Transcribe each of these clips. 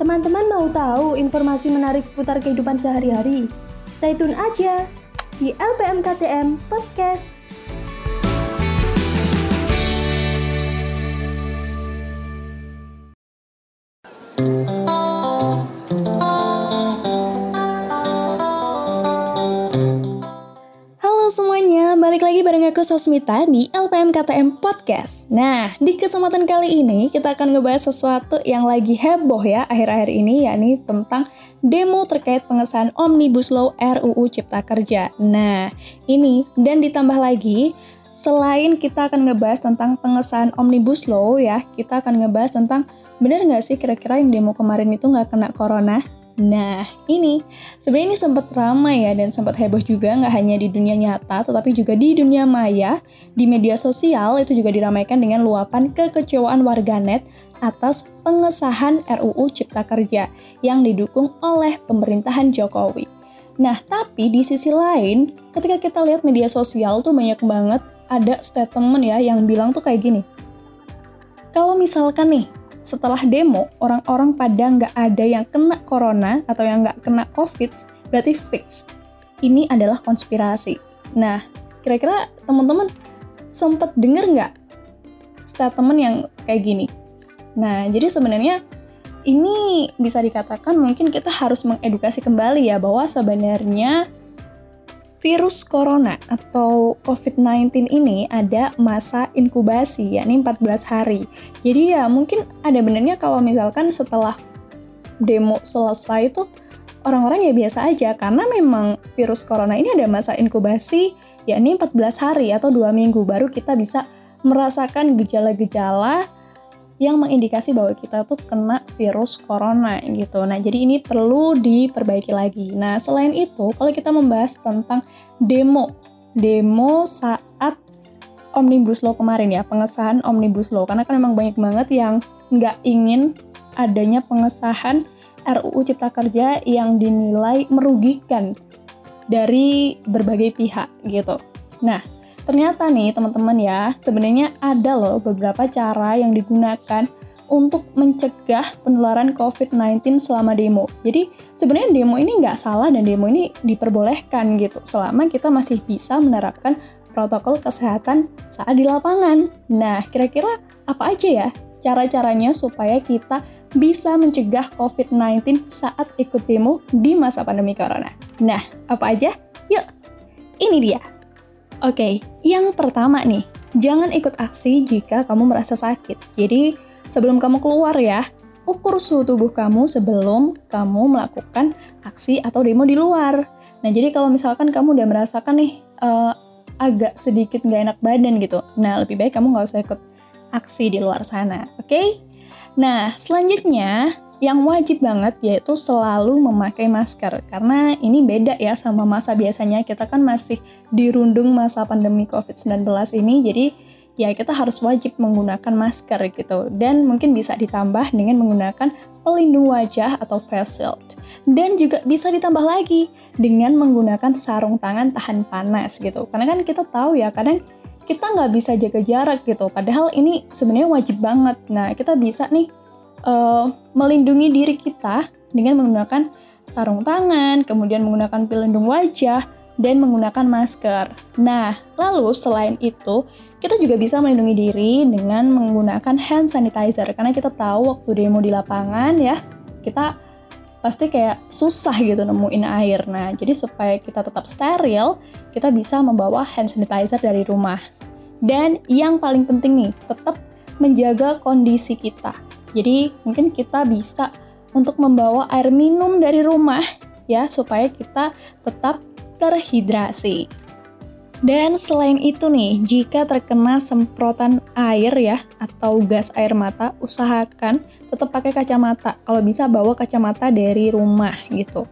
Teman-teman mau tahu informasi menarik seputar kehidupan sehari-hari? Stay tune aja di LPM KTM Podcast. Balik lagi bareng aku Sosmita di LPM KTM Podcast. Nah, di kesempatan kali ini kita akan ngebahas sesuatu yang lagi heboh ya akhir-akhir ini, yakni tentang demo terkait pengesahan Omnibus Law RUU Cipta Kerja. Nah, ini dan ditambah lagi Selain kita akan ngebahas tentang pengesahan Omnibus Law ya, kita akan ngebahas tentang benar nggak sih kira-kira yang demo kemarin itu nggak kena corona? Nah, ini sebenarnya ini sempat ramai ya dan sempat heboh juga nggak hanya di dunia nyata tetapi juga di dunia maya. Di media sosial itu juga diramaikan dengan luapan kekecewaan warganet atas pengesahan RUU Cipta Kerja yang didukung oleh pemerintahan Jokowi. Nah, tapi di sisi lain, ketika kita lihat media sosial tuh banyak banget ada statement ya yang bilang tuh kayak gini. Kalau misalkan nih, setelah demo, orang-orang pada nggak ada yang kena corona atau yang nggak kena covid, berarti fix. Ini adalah konspirasi. Nah, kira-kira teman-teman sempat denger nggak statement yang kayak gini? Nah, jadi sebenarnya ini bisa dikatakan mungkin kita harus mengedukasi kembali ya bahwa sebenarnya virus corona atau COVID-19 ini ada masa inkubasi, yakni 14 hari. Jadi ya mungkin ada benernya kalau misalkan setelah demo selesai itu orang-orang ya biasa aja karena memang virus corona ini ada masa inkubasi yakni 14 hari atau dua minggu baru kita bisa merasakan gejala-gejala yang mengindikasi bahwa kita tuh kena virus corona gitu. Nah, jadi ini perlu diperbaiki lagi. Nah, selain itu, kalau kita membahas tentang demo, demo saat Omnibus Law kemarin ya, pengesahan Omnibus Law, karena kan memang banyak banget yang nggak ingin adanya pengesahan RUU Cipta Kerja yang dinilai merugikan dari berbagai pihak gitu. Nah, Ternyata nih teman-teman ya, sebenarnya ada loh beberapa cara yang digunakan untuk mencegah penularan COVID-19 selama demo. Jadi sebenarnya demo ini nggak salah dan demo ini diperbolehkan gitu, selama kita masih bisa menerapkan protokol kesehatan saat di lapangan. Nah, kira-kira apa aja ya cara-caranya supaya kita bisa mencegah COVID-19 saat ikut demo di masa pandemi corona? Nah, apa aja? Yuk, ini dia. Oke, yang pertama nih, jangan ikut aksi jika kamu merasa sakit. Jadi, sebelum kamu keluar ya, ukur suhu tubuh kamu sebelum kamu melakukan aksi atau demo di luar. Nah, jadi kalau misalkan kamu udah merasakan nih uh, agak sedikit nggak enak badan gitu, nah lebih baik kamu nggak usah ikut aksi di luar sana, oke? Okay? Nah, selanjutnya yang wajib banget yaitu selalu memakai masker. Karena ini beda ya sama masa biasanya. Kita kan masih dirundung masa pandemi COVID-19 ini. Jadi ya kita harus wajib menggunakan masker gitu. Dan mungkin bisa ditambah dengan menggunakan pelindung wajah atau face shield. Dan juga bisa ditambah lagi dengan menggunakan sarung tangan tahan panas gitu. Karena kan kita tahu ya kadang kita nggak bisa jaga jarak gitu. Padahal ini sebenarnya wajib banget. Nah kita bisa nih uh, melindungi diri kita dengan menggunakan sarung tangan, kemudian menggunakan pelindung wajah, dan menggunakan masker. Nah, lalu selain itu, kita juga bisa melindungi diri dengan menggunakan hand sanitizer karena kita tahu waktu demo di lapangan ya, kita pasti kayak susah gitu nemuin air. Nah, jadi supaya kita tetap steril, kita bisa membawa hand sanitizer dari rumah. Dan yang paling penting nih, tetap menjaga kondisi kita. Jadi mungkin kita bisa untuk membawa air minum dari rumah ya supaya kita tetap terhidrasi. Dan selain itu nih, jika terkena semprotan air ya atau gas air mata, usahakan tetap pakai kacamata. Kalau bisa bawa kacamata dari rumah gitu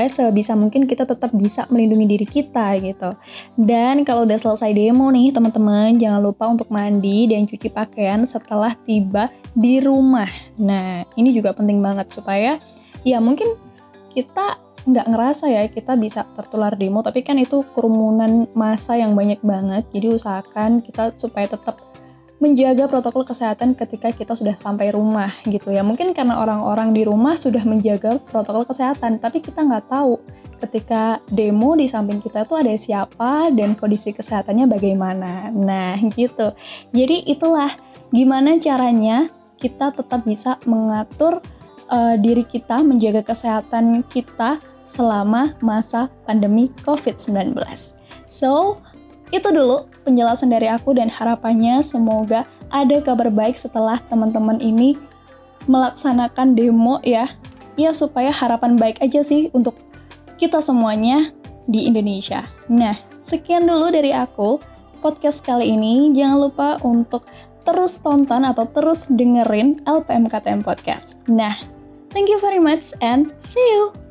supaya sebisa mungkin kita tetap bisa melindungi diri kita gitu. Dan kalau udah selesai demo nih teman-teman, jangan lupa untuk mandi dan cuci pakaian setelah tiba di rumah. Nah, ini juga penting banget supaya ya mungkin kita nggak ngerasa ya kita bisa tertular demo, tapi kan itu kerumunan masa yang banyak banget. Jadi usahakan kita supaya tetap menjaga protokol kesehatan ketika kita sudah sampai rumah gitu ya. Mungkin karena orang-orang di rumah sudah menjaga protokol kesehatan, tapi kita nggak tahu ketika demo di samping kita tuh ada siapa dan kondisi kesehatannya bagaimana. Nah gitu. Jadi itulah gimana caranya kita tetap bisa mengatur uh, diri kita, menjaga kesehatan kita selama masa pandemi COVID-19. So, itu dulu penjelasan dari aku dan harapannya semoga ada kabar baik setelah teman-teman ini melaksanakan demo ya. Ya supaya harapan baik aja sih untuk kita semuanya di Indonesia. Nah, sekian dulu dari aku podcast kali ini. Jangan lupa untuk terus tonton atau terus dengerin LPMKTM Podcast. Nah, thank you very much and see you!